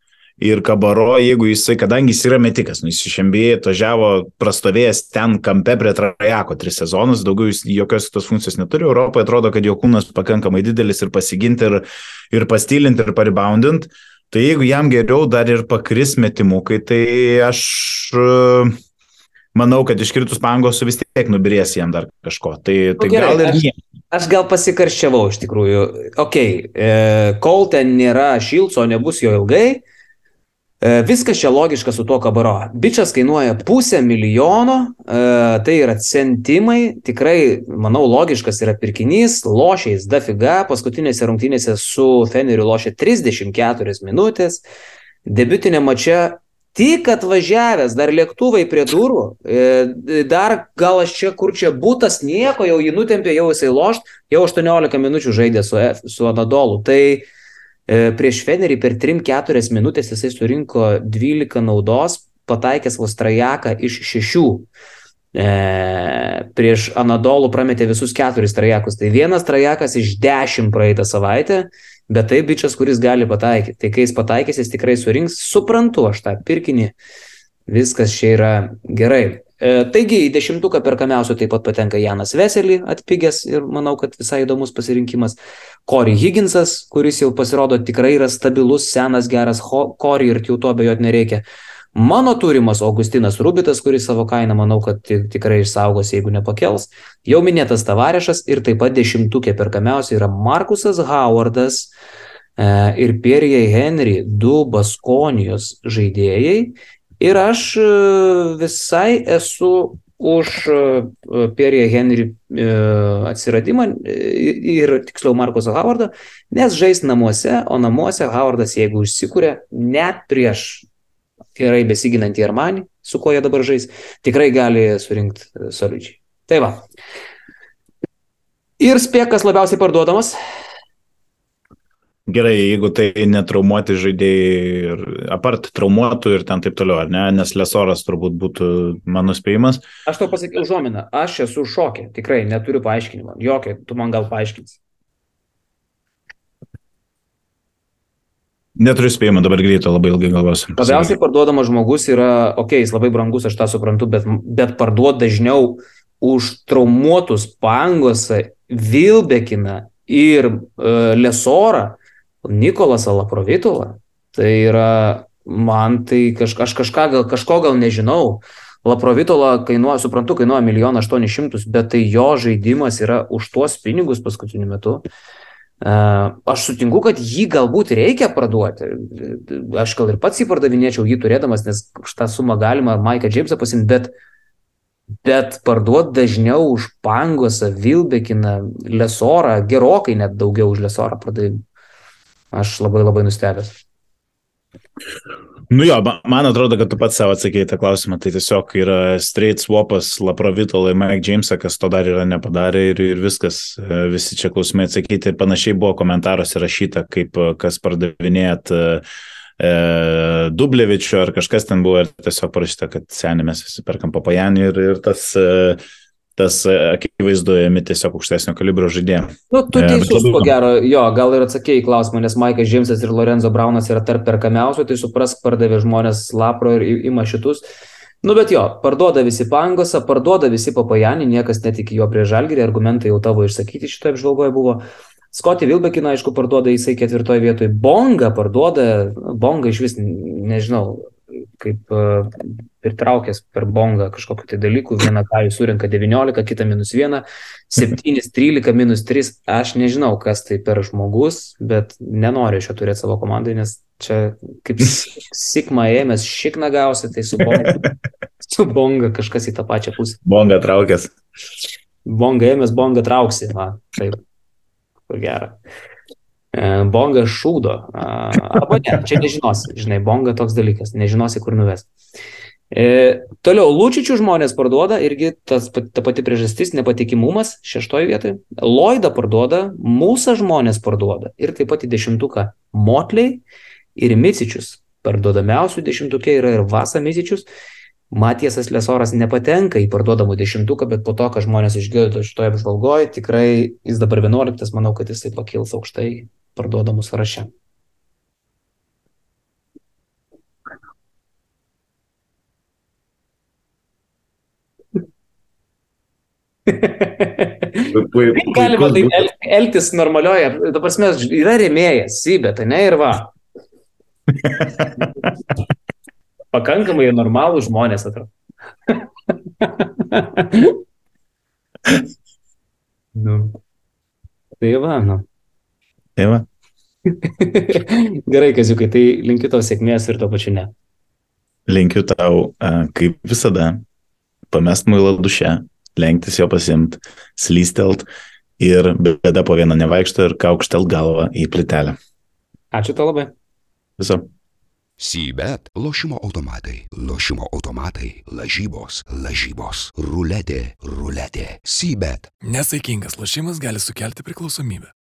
Speaker 4: Ir Kabaro, jeigu jisai, kadangi jis yra metikas, nu, jis iš MBA atvažiavo prastovėjęs ten kampe prie Trajako tris sezonus, daugiau jis jokios kitos funkcijos neturi, Europoje atrodo, kad jo kūnas pakankamai didelis ir pasiginti, ir, ir pastylinti, ir paribaundinti. Tai jeigu jam geriau dar ir pakris metimukai, tai aš e, manau, kad iškritus pangos vis tiek nubirės jam dar kažko. Tai, tai
Speaker 3: gerai,
Speaker 4: gal ir
Speaker 3: aš-
Speaker 4: jie.
Speaker 3: Aš gal pasikarščiavau iš tikrųjų. Ok, e, kol ten nėra šilco, nebus jo ilgai. E, viskas čia logiška su tuo kabaro. Bičias kainuoja pusę milijono, e, tai yra centimai, tikrai, manau, logiškas yra pirkinys, lošiais dafiga, paskutinėse rungtynėse su Feneriu lošia 34 minutės, debiutinė mačia tik atvažiavęs, dar lėktuvai prie durų, e, dar gal aš čia, kur čia būtas, nieko, jau jį nutempė, jau jisai lošt, jau 18 minučių žaidė su, su Anadolu. Tai prieš Fenerį per 3-4 minutės jisai surinko 12 naudos, pataikęs vos trajaką iš 6. E, prieš Anadolų prametė visus keturis trajakus. Tai vienas trajakas iš 10 praeitą savaitę, bet tai bičias, kuris gali pataikyti. Tai kai jis pataikys, jis tikrai surinks, suprantu aš tą pirkinį, viskas čia yra gerai. E, taigi į dešimtuką perkamiausių taip pat patenka Janas Veselį, atpigęs ir manau, kad visai įdomus pasirinkimas. Corey Higginsas, kuris jau pasirodo tikrai yra stabilus, senas, geras Corey ir jau to abejot nereikia. Mano turimas Augustinas Rubitas, kuris savo kainą manau, kad ti- tikrai išsaugos, jeigu nepakels. Jau minėtas Tavarešas ir taip pat dešimtukė perkamiausia yra Markusas Howardas e, ir Pierre Henry, du Baskonijos žaidėjai. Ir aš e, visai esu už e, Pierre Henry e, atsiradimą ir tiksliau Markusą Howardą, nes žais namuose, o namuose Howardas, jeigu užsikūrė, net prieš gerai besiginantį Armanį, su kuo jie dabar žais, tikrai gali surinkti solidžiai. Tai va. Ir spėkas labiausiai parduodamas.
Speaker 4: Gerai, jeigu tai netraumuoti žaidėjai ir apart traumuotų ir ten taip toliau, ar ne, nes Lesoras turbūt būtų mano spėjimas.
Speaker 3: Aš tau pasakiau žominą, aš esu šokė, tikrai neturiu paaiškinimo. Jokio, tu man gal paaiškins.
Speaker 4: Neturiu spėjimo, dabar greitai labai ilgai galvosiu.
Speaker 3: Labiausiai parduodamas žmogus yra, okei, okay, jis labai brangus, aš tą suprantu, bet, bet parduot dažniau už traumuotus pangosą, Vilbekiną ir uh, Lesorą, Nikolasą Laprovitulą. Tai yra, man tai kaž, aš kažką, gal, kažko gal nežinau. Laprovitola kainuoja, suprantu, kainuoja 1 800 000, bet tai jo žaidimas yra už tuos pinigus paskutiniu metu. Uh, aš sutinku, kad jį galbūt reikia parduoti. Aš gal ir pats jį pardavinėčiau, jį turėdamas, nes už tą sumą galima Maiką Džeimsą pasimti, bet, bet parduoti dažniau už Pangosą, Vilbekiną, Lesorą, gerokai net daugiau už Lesorą pardavimų. Aš labai labai nustebęs.
Speaker 4: Nu jo, ma- man atrodo, kad tu pats savo atsakėjai tą klausimą, tai tiesiog yra straight swapas Laprovitolai, Mike Jamesą, kas to dar yra nepadarė ir, ir viskas, E, visi čia klausimai atsakyti. Panašiai buvo komentaruose rašyta, kaip e, kas pardavinėjat e, e, Dublevičių ar kažkas ten buvo. Ir tiesiog parašyta, kad seniai mes visi perkam papajanį ir, ir tas, e, tas e, akivaizdu, ėmi tiesiog aukštesnio kalibro žaidėjai.
Speaker 3: Nu, tu
Speaker 4: E,
Speaker 3: teisus, ko gero, jo, gal ir atsakėjai į klausimą, nes Maikas Džeimsas ir Lorenzo Braunas yra tarp perkamiausių, tai suprask, pardavė žmonės lapro ir ima šitus. Nu, bet jo, parduoda visi pangosą, parduoda visi papajanį, niekas netiki jo prie žalgirį, argumentai jau tavo išsakyti šitoje apžvalgoje buvo. Skoti Vilbekiną, aišku, parduoda jisai ketvirtoje vietoje. Bonga parduoda, Bonga iš vis, nežinau, kaip uh, pritraukęs per Bongą kažkokiu tai dalyku. Vieną kajų surinka 19, kitą minus 1, 7, 13, minus 3. Aš nežinau, kas tai per žmogus, bet nenoriu šio turėti savo komandai, nes čia kaip (laughs) Sigma ėmės šikna gausi, tai su Bonga, (laughs) su bonga kažkas į tą pačią pusę.
Speaker 4: Bonga traukęs.
Speaker 3: Bonga ėmės, bonga trauksi. Va, taip. Kur gera. E, Bongas šūdo. Arba ne, čia nežinosi, žinai, bonga toks dalykas, nežinosi, kur nuves. E, toliau, Lūčičių žmonės parduoda, irgi tas, ta pati priežastis, nepatikimumas šeštoje vietoje. Loidą parduoda, Mūsų žmonės parduoda ir taip pat į dešimtuką Motliai ir Micičius. Parduodamiausių dešimtukė yra ir Vasa Micičius. Matiesas Lesoras nepatenka į parduodamų dešimtuką, bet po to, ką žmonės išgirdo šitoje apžvalgoje, tikrai jis dabar 11, manau, kad jisai pakils aukštai parduodamų sąraše. (laughs) Kaip galima taip el, elgtis normalioje, dabar mes yra rėmėjas, sybė, tai ne ir va. (laughs) Pakankamai normalų žmonės atrodo. (laughs) nu. Tai va, nu.
Speaker 4: Tai va. (laughs)
Speaker 3: Gerai, Kaziukai, tai linkiu tau sėkmės ir to pačiu ne.
Speaker 4: Linkiu tau, kaip visada, pamest muilą duše, lenktis jo pasimt, slystelt ir bėda po vieną nevaikšto ir kaukštelt galvą į plytelę.
Speaker 3: Ačiū tau labai.
Speaker 4: Viso.
Speaker 1: Sybet, lošimo automatai, lošimo automatai, lažybos, lažybos, ruletė, ruletė, sybet.
Speaker 2: Nesaikingas lošimas gali sukelti priklausomybę.